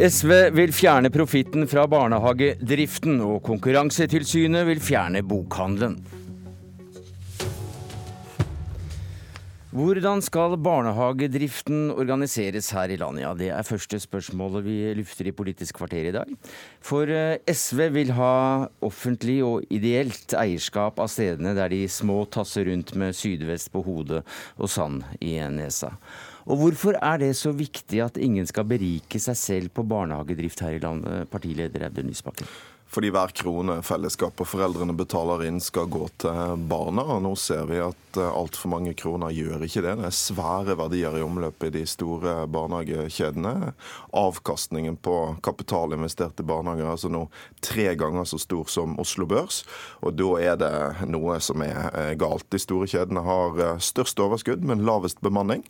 SV vil fjerne profitten fra barnehagedriften, og Konkurransetilsynet vil fjerne bokhandelen. Hvordan skal barnehagedriften organiseres her i landet? Ja, Det er første spørsmålet vi lufter i Politisk kvarter i dag. For eh, SV vil ha offentlig og ideelt eierskap av stedene der de små tasser rundt med sydvest på hodet og sand i nesa. Og hvorfor er det så viktig at ingen skal berike seg selv på barnehagedrift her i landet, partileder Audun Lysbakken? Fordi hver krone fellesskapet og foreldrene betaler inn, skal gå til barna. Og nå ser vi at eh, altfor mange kroner gjør ikke det. Det er svære verdier i omløpet i de store barnehagekjedene. Avkastningen på kapital investert i barnehager er altså nå tre ganger så stor som Oslo Børs. Og da er det noe som er eh, galt. De store kjedene har eh, størst overskudd, men lavest bemanning.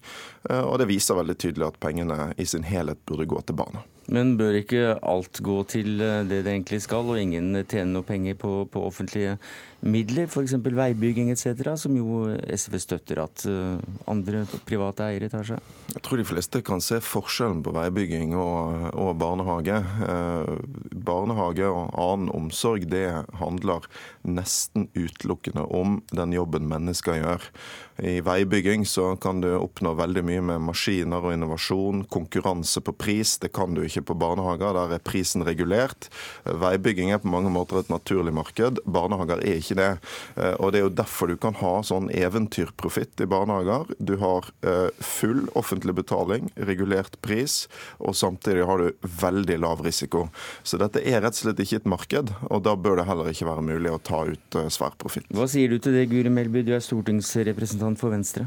Og det viser veldig tydelig at pengene i sin helhet burde gå til barna. Men bør ikke alt gå til det det egentlig skal? og ingen tjener noe penger på, på offentlige midler, f.eks. veibygging etc., som jo SV støtter at eh, andre private eiere tar seg? Jeg tror de fleste kan se forskjellen på veibygging og, og barnehage. Eh, barnehage og annen omsorg det handler nesten utelukkende om den jobben mennesker gjør. I veibygging så kan du oppnå veldig mye med maskiner og innovasjon, konkurranse på pris. Det kan du ikke på barnehager, der er prisen regulert. Veibygging er på mange måter et naturlig marked. Barnehager er ikke det. Eh, og Det er jo derfor du kan ha sånn eventyrprofitt i barnehager. Du har eh, full offentlig betaling, regulert pris, og samtidig har du veldig lav risiko. Så dette er rett og slett ikke et marked, og da bør det heller ikke være mulig å ta ut eh, svær profitt. Hva sier du til det, Guri Melby, du er stortingsrepresentant for Venstre?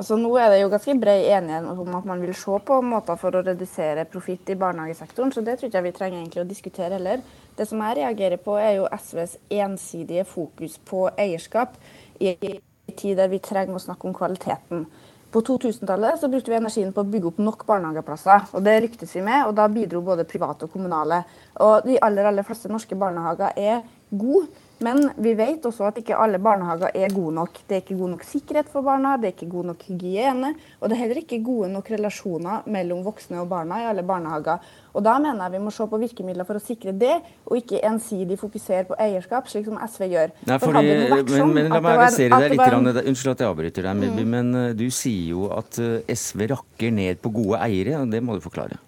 Altså, nå er det jo ganske bred enighet om at man vil se på måter for å redusere profitt i barnehagesektoren, så det tror jeg vi trenger egentlig å diskutere heller. Det som jeg reagerer på, er jo SVs ensidige fokus på eierskap i en tid der vi trenger å snakke om kvaliteten. På 2000-tallet så brukte vi energien på å bygge opp nok barnehageplasser. og Det ryktes vi med, og da bidro både private og kommunale. Og De aller, aller fleste norske barnehager er gode. Men vi vet også at ikke alle barnehager er gode nok. Det er ikke god nok sikkerhet for barna, det er ikke god nok hygiene, og det er heller ikke gode nok relasjoner mellom voksne og barna i alle barnehager. Og Da mener jeg vi må se på virkemidler for å sikre det, og ikke ensidig fokusere på eierskap, slik som SV gjør. Nei, fordi, men, sånn men, La meg arrestere deg litt. En... Unnskyld at jeg avbryter deg, mm. men uh, du sier jo at uh, SV rakker ned på gode eiere, og det må du forklare.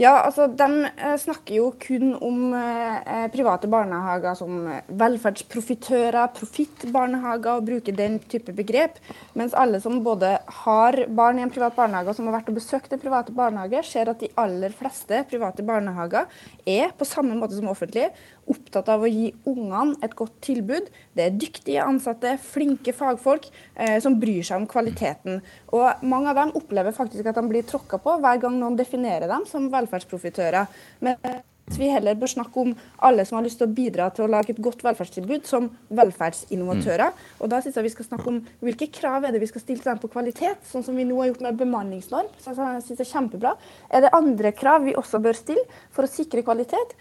Ja, altså De eh, snakker jo kun om eh, private barnehager som velferdsprofitører, profittbarnehager, og bruker den type begrep. Mens alle som både har barn i en privat barnehage og som har vært og besøkt en private barnehage, ser at de aller fleste private barnehager er på samme måte som offentlige, opptatt av å gi ungene et godt tilbud. Det er dyktige ansatte, flinke fagfolk eh, som bryr seg om kvaliteten. Og Mange av dem opplever faktisk at de blir tråkka på hver gang noen definerer dem som velferdsprofitører. Men vi heller bør snakke om alle som har lyst til å bidra til å lage et godt velferdstilbud, som velferdsinnovatører. Mm. Og da synes jeg vi skal snakke om hvilke krav er det vi skal stille til dem på kvalitet, sånn som vi nå har gjort med bemanningsnorm. Så jeg synes det Er kjempebra. Er det andre krav vi også bør stille for å sikre kvalitet?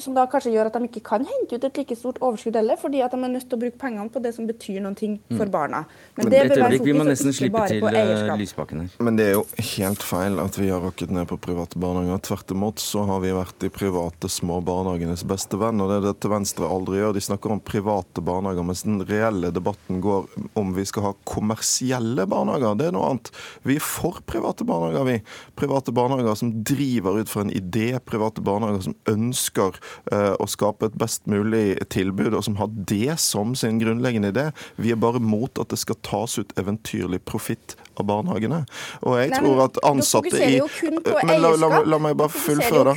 Som da kanskje gjør at de ikke kan hente ut et like stort overskudd heller, fordi at de er nødt til å bruke pengene på det som betyr noe for mm. barna. Men, Men det bør være fokus, ikke bare på eh, eierskap. Men det er jo helt feil at vi har rokket ned på private barnehager. Tvert imot så har vi vært de private små barnehagenes beste venn, og det er dette Venstre aldri gjør. De snakker om private barnehager, mens den reelle debatten går om vi skal ha kommersielle barnehager. Det er noe annet. Vi er for private barnehager, vi. Private barnehager som driver ut fra en idé, private barnehager som ønsker å skape et best mulig tilbud, og som har det som sin grunnleggende idé. Vi er bare mot at det skal tas ut eventyrlig profitt av barnehagene. Og jeg Nei, tror at ansatte i Men la, la, la, meg bare fullføre.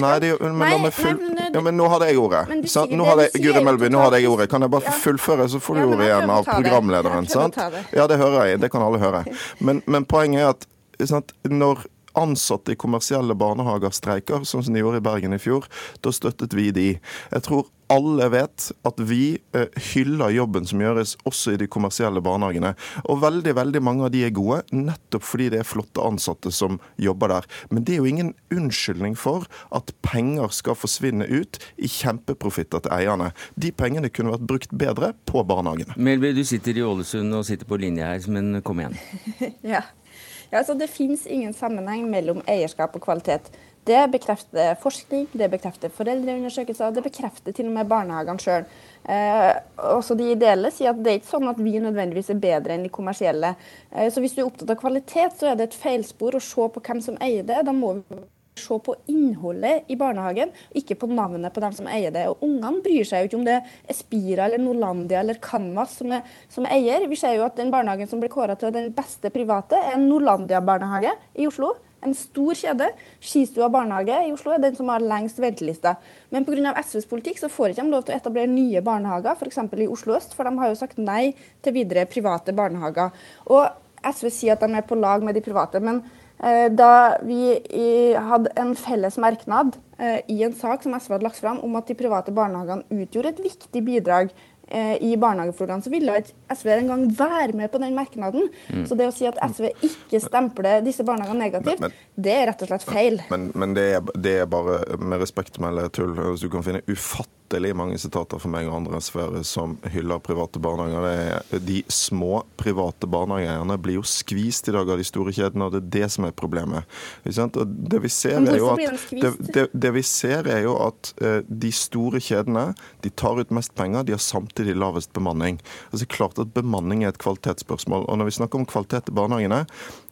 Nei, det, men, Nei, meg full... ja, men nå hadde jeg ordet. Nå hadde jeg, Guri Melby, nå hadde jeg ordet. Kan jeg bare fullføre, så får du ordet igjen av programlederen. sant? Ja, det hører jeg. Det kan alle høre. Men, men poenget er at sant, når ansatte i kommersielle barnehager streiker, sånn som de gjorde i Bergen i fjor, da støttet vi de. Jeg tror alle vet at vi eh, hyller jobben som gjøres også i de kommersielle barnehagene. Og veldig veldig mange av de er gode, nettopp fordi det er flotte ansatte som jobber der. Men det er jo ingen unnskyldning for at penger skal forsvinne ut i kjempeprofitter til eierne. De pengene kunne vært brukt bedre på barnehagene. Melby, du sitter i Ålesund og sitter på linje her, men kom igjen. ja. Ja, altså Det finnes ingen sammenheng mellom eierskap og kvalitet. Det bekrefter forskning, det bekrefter foreldreundersøkelser, det bekrefter til og med barnehagene sjøl. Eh, også de ideelle sier at det er ikke sånn at vi nødvendigvis er bedre enn de kommersielle. Eh, så hvis du er opptatt av kvalitet, så er det et feilspor å se på hvem som eier det. Da må vi se på innholdet i barnehagen, ikke på navnet på dem som eier det. Og Ungene bryr seg jo ikke om det er Espira eller Norlandia eller Canvas som er, som er eier. Vi ser jo at den barnehagen som ble kåra til den beste private, er en Norlandia-barnehage i Oslo. En stor kjede. Skistua barnehage i Oslo er den som har lengst venteliste. Men pga. SVs politikk så får ikke de lov til å etablere nye barnehager, f.eks. i Oslo øst, for de har jo sagt nei til videre private barnehager. Og SV sier at de er på lag med de private. men da vi hadde en felles merknad eh, i en sak som SV hadde lagt fram om at de private barnehagene utgjorde et viktig bidrag eh, i barnehagefloraen, så ville ikke SV engang være med på den merknaden. Mm. Så det å si at SV ikke stempler disse barnehagene negativt, men, men, det er rett og slett feil. Men, men det, er, det, er, bare med respekt å melde tull. Hvis du kan finne ufattelig latterlig mange sitater fra meg og andre sfære som hyller private barnehager. de små private barnehageeierne blir jo skvist i dag av de store kjedene, og det er det som er problemet. Det vi er at, det, det, det vi ser er jo at uh, de store kjedene de tar ut mest penger, de har samtidig lavest bemanning. Altså, er klart at Bemanning er et kvalitetsspørsmål. og Når vi snakker om kvalitet i barnehagene,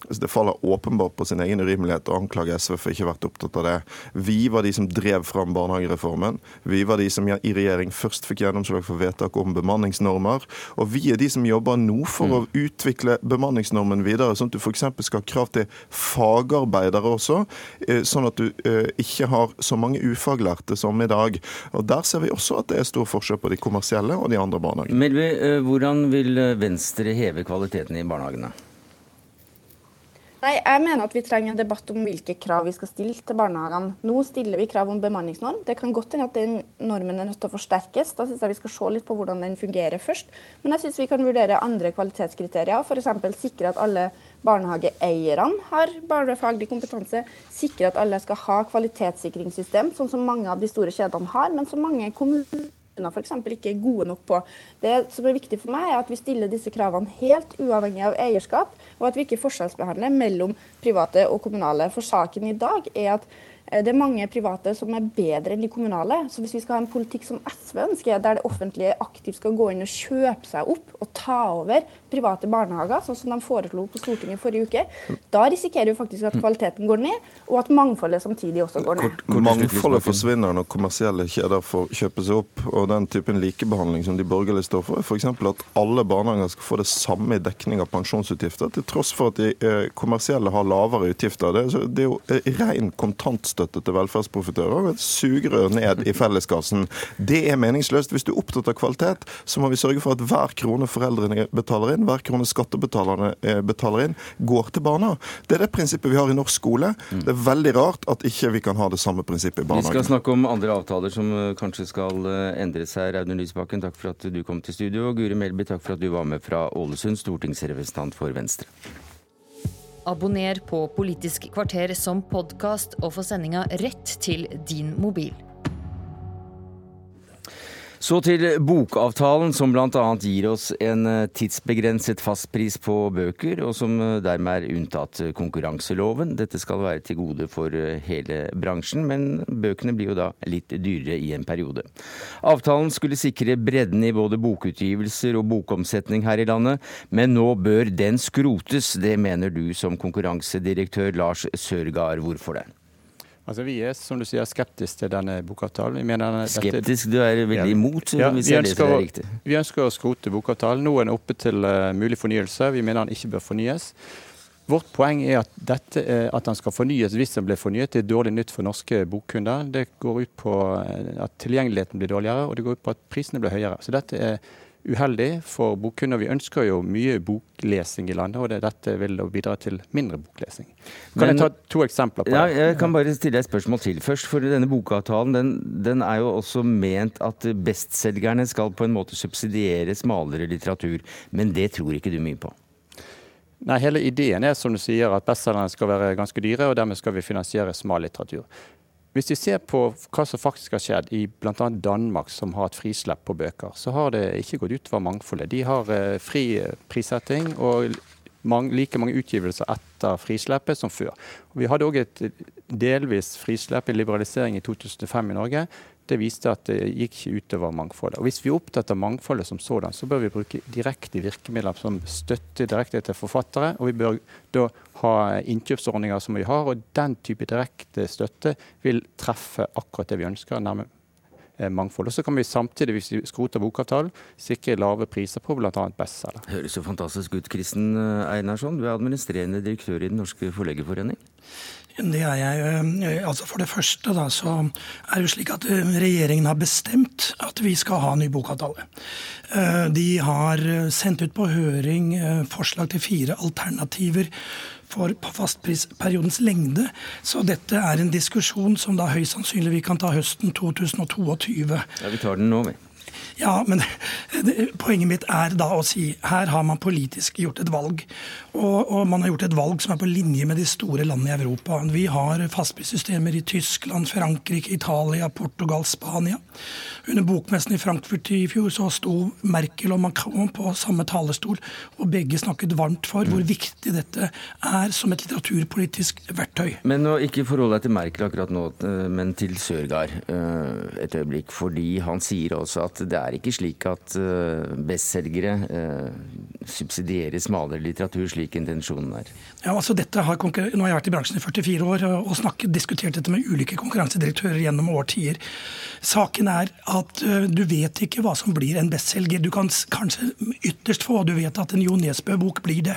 altså det faller åpenbart på sin egen urimelighet å anklage SV for ikke å ha vært opptatt av det. Vi var de som drev fram barnehagereformen. Vi var de som i regjering først fikk gjennomslag for vedtak om bemanningsnormer. Og vi er de som jobber nå for mm. å utvikle bemanningsnormen videre, sånn at du f.eks. skal ha krav til fagarbeidere også, eh, sånn at du eh, ikke har så mange ufaglærte som i dag. Og Der ser vi også at det er stor forskjell på de kommersielle og de andre barnehagene. Melby, eh, hvordan vil Venstre heve kvaliteten i barnehagene? Nei, Jeg mener at vi trenger en debatt om hvilke krav vi skal stille til barnehagene. Nå stiller vi krav om bemanningsnorm. Det kan godt hende at den normen er nødt til å forsterkes. Da syns jeg vi skal se litt på hvordan den fungerer først. Men jeg syns vi kan vurdere andre kvalitetskriterier. F.eks. sikre at alle barnehageeierne har barnefaglig kompetanse. Sikre at alle skal ha kvalitetssikringssystem, sånn som mange av de store kjedene har, men som mange kommuner f.eks. ikke er gode nok på. Det som er viktig for meg, er at vi stiller disse kravene helt uavhengig av eierskap, og at vi ikke forskjellsbehandler mellom private og kommunale. For saken i dag er at Eh, det er mange private som er bedre enn de kommunale. Så hvis vi skal ha en politikk som SV ønsker, der det offentlige aktivt skal gå inn og kjøpe seg opp og ta over private barnehager, sånn som de foreslo på Stortinget forrige uke, da risikerer vi faktisk at kvaliteten går ned, og at mangfoldet samtidig også går ned. Mangfoldet forsvinner når kommersielle kjeder får kjøpe seg opp, og den typen likebehandling som de borgerlige står for, er f.eks. at alle barnehager skal få det samme i dekning av pensjonsutgifter, til tross for at de eh, kommersielle har lavere utgifter. Det er, det er jo eh, ren kontantstøtte til velferdsprofitører et sugerør ned i felleskassen. Det er meningsløst. Hvis du er opptatt av kvalitet, så må vi sørge for at hver krone foreldrene betaler inn, hver krone skattebetalerne eh, betaler inn, går til barna. Det er det prinsippet vi har i norsk skole. Mm. Det er veldig rart at ikke vi kan ha det samme prinsippet i barnehagen. Vi skal snakke om andre avtaler som eh, kanskje skal eh, endres her. Audun Lysbakken, takk for at du kom til studio. Og Guri Melby, takk for at du var med fra Ålesund, stortingsrepresentant for Venstre. Abonner på Politisk kvarter som podkast og få sendinga rett til din mobil. Så til bokavtalen, som bl.a. gir oss en eh, tidsbegrenset fastpris på bøker, og som eh, dermed er unntatt konkurranseloven. Dette skal være til gode for eh, hele bransjen, men bøkene blir jo da litt dyrere i en periode. Avtalen skulle sikre bredden i både bokutgivelser og bokomsetning her i landet, men nå bør den skrotes. Det mener du som konkurransedirektør Lars Sørgaard. Hvorfor det? Altså Vi er som du sier, skeptiske til denne bokavtalen. Skeptisk? Du er veldig imot? Ja, vi, ønsker, vi, ønsker, å skrote bokavtalen. Nå er den oppe til uh, mulig fornyelse. Vi mener den ikke bør fornyes. Vårt poeng er at, dette, at den skal fornyes hvis den blir fornyet. Det er dårlig nytt for norske bokkunder. Det går ut på eh, at tilgjengeligheten blir dårligere, og det går ut på at prisene blir høyere. Så dette er uheldig for bokkunder. Vi ønsker jo mye boklesing i landet, og det, dette vil bidra til mindre boklesing. Kan Men, jeg ta to eksempler på det? Ja, jeg kan bare stille et spørsmål til først. For denne bokavtalen den, den er jo også ment at bestselgerne skal på en måte subsidiere smalere litteratur. Men det tror ikke du mye på? Nei, Hele ideen er som du sier, at bestselgerne skal være ganske dyre, og dermed skal vi finansiere smal litteratur. Hvis vi ser på hva som faktisk har skjedd i bl.a. Danmark, som har et frislepp på bøker, så har det ikke gått utover mangfoldet. De har eh, fri prissetting, og like mange utgivelser etter frisleppet som før. Vi hadde òg et delvis frislepp, i liberalisering, i 2005 i Norge det viste at det gikk ikke utover mangfoldet. Og Hvis vi er opptatt av mangfoldet som sådan, så bør vi bruke direkte virkemidler som støtte direkte til forfattere. Og vi bør da ha innkjøpsordninger som vi har, og den type direkte støtte vil treffe akkurat det vi ønsker. eh, mangfold. Og Så kan vi samtidig, hvis vi skroter bokavtalen, sikre lave priser på bl.a. bestselger. Høres jo fantastisk ut, Kristen Einarsson. Du er administrerende direktør i Den norske forleggerforening. Det er jeg. Eh, altså For det første da, så er det jo slik at eh, regjeringen har bestemt at vi skal ha ny bokavtale. Eh, de har sendt ut på høring forslag til fire alternativer for fastprisperiodens lengde. Så dette er en diskusjon som da høyst sannsynlig vi kan ta høsten 2022. Ja, Vi tar den nå, vi. Ja, men det, poenget mitt er da å si her har man politisk gjort et valg. Og, og, man har gjort et valg som er på linje med de store landene i Europa. Vi har fastprissystemer i Tyskland, Frankrike, Italia, Portugal, Spania. Under bokmessen i Frankfurt i fjor så sto Merkel og Macron på samme talerstol, og begge snakket varmt for hvor viktig dette er som et litteraturpolitisk verktøy. Men å ikke forholde deg til Merkel akkurat nå, eh, men til Sørgaard eh, et øyeblikk. Fordi han sier også at det er ikke slik at uh, bestselgere subsidierer smalere litteratur, slik intensjonen er? Ja, altså dette har Nå har jeg vært i bransjen i 44 år og snakket, diskutert dette med ulike konkurransedirektører gjennom årtier. Saken er at du vet ikke hva som blir en bestselger. Du kan kanskje ytterst få, du vet at en Jo Nesbø-bok blir det.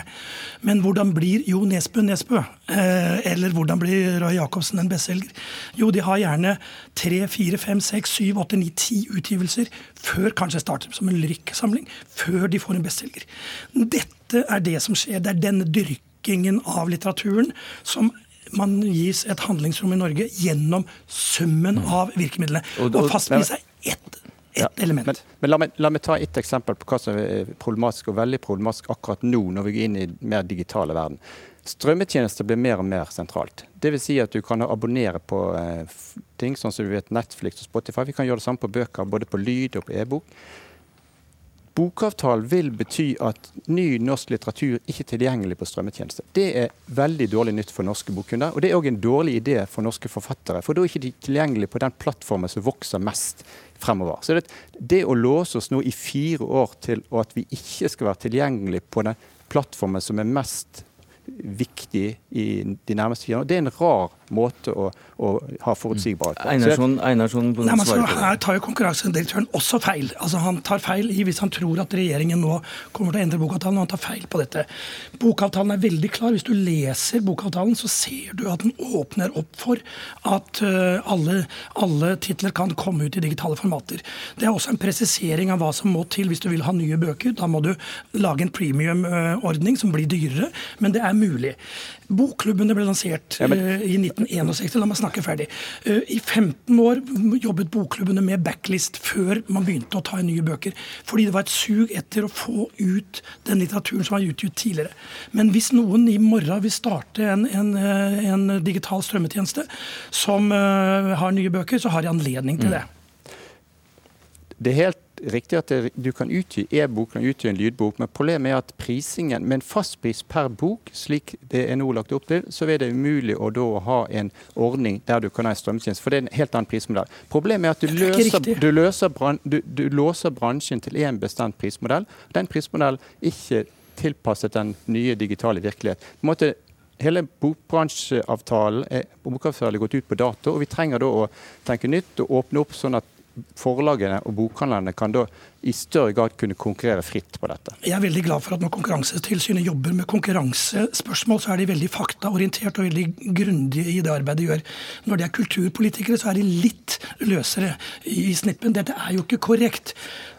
Men hvordan blir Jo Nesbø Nesbø? eller hvordan blir Roy Jacobsen en bestselger? Jo, de har gjerne tre, fire, fem, seks, syv, åtte, ni, ti utgivelser før kanskje starter som en lyrikksamling, før de får en bestselger. Dette er det som skjer. Det er denne dyrkingen av litteraturen som man gis et handlingsrom i Norge gjennom summen mm. av virkemidlene. Og, og fastpris er ett et ja, element. Men, men la, meg, la, meg, ta et eksempel på hva som er problematisk, og veldig problematisk akkurat nå når vi går inn i mer digitale verden. Strømmetjenester blir mer og mer sentralt. Dvs. Si at du kan abonnere på eh, ting sånn som du vet Netflix og Spotify. Vi kan gjøre det samme på bøker, både på lyd og på e-bok. Bokavtalen vil bety at ny norsk litteratur ikke er tilgjengelig på strømmetjeneste. Det er veldig dårlig nytt for norske bokkunder, og det er òg en dårlig idé for norske forfattere. For da er ikke de tilgjengelige på den plattformen som vokser mest fremover. Så det, det å låse oss nå i fire år til og at vi ikke skal være tilgjengelige på den plattformen som er mest viktig i de nærmeste fire årene. Det er en rar måte å, å ha forutsigbarhet på. Einarsson, Einarsson Nei, men så, Her tar jo konkurransedirektøren også feil. Altså Han tar feil i hvis han tror at regjeringen nå kommer til å endre bokavtalen. og Han tar feil på dette. Bokavtalen er veldig klar. Hvis du leser bokavtalen, så ser du at den åpner opp for at uh, alle, alle titler kan komme ut i digitale formater. Det er også en presisering av hva som må til hvis du vil ha nye bøker. Da må du lage en premium-ordning som blir dyrere, men det er mulig. Bokklubbene ble lansert ja, men... uh, i 1961. La meg snakke ferdig. Uh, I 15 år jobbet bokklubbene med backlist før man begynte å ta inn nye bøker. Fordi det var et sug etter å få ut den litteraturen som var utgitt tidligere. Men hvis noen i morgen vil starte en, en, eh, en digital strømmetjeneste som uh, har nye bøker, så har de anledning til mm. det. Det er helt riktig at det, du kan utgi e-bok, kan utgi en lydbok, men problemet er at prisingen med en fastpris per bok, slik det er nå lagt opp til, så er det umulig å da ha en ordning der du kan ha en strømtjeneste. For det er en helt annen prismodell. Problemet er at du, løser, du, løser bran, du, du låser bransjen til én bestemt prismodell. Den prismodellen ikke tilpasset den nye digitale virkelighet. På en måte hele bokbransjeavtalen er, bokavtalen er gått ut på dato, og vi trenger da å tenke nytt og åpne opp sånn at forlagene og bokhandlerne kan da i større grad kunne konkurrere fritt på dette. Jeg er veldig glad for at når Konkurransetilsynet jobber med konkurransespørsmål, så er de veldig faktaorientert og veldig grundige i det arbeidet de gjør. Når de er kulturpolitikere, så er de litt løsere i snippen. Dette er jo ikke korrekt.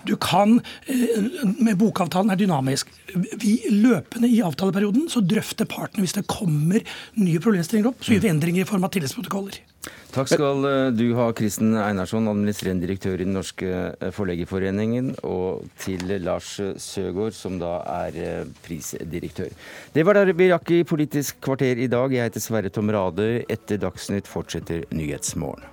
Du kan, eh, med Bokavtalen er dynamisk. Vi Løpende i avtaleperioden så drøfter partene hvis det kommer nye problemstillinger opp. Så gjør vi endringer i form av tillitsprotokoller. Takk skal eh, du ha, Kristen Einarsson, administrerende direktør i Den norske eh, forleggerforeningen, og til Lars Søgaard, som da er prisdirektør. Det var det vi rakk i Politisk kvarter i dag. Jeg heter Sverre Tom Rade. Etter Dagsnytt fortsetter Nyhetsmorgen.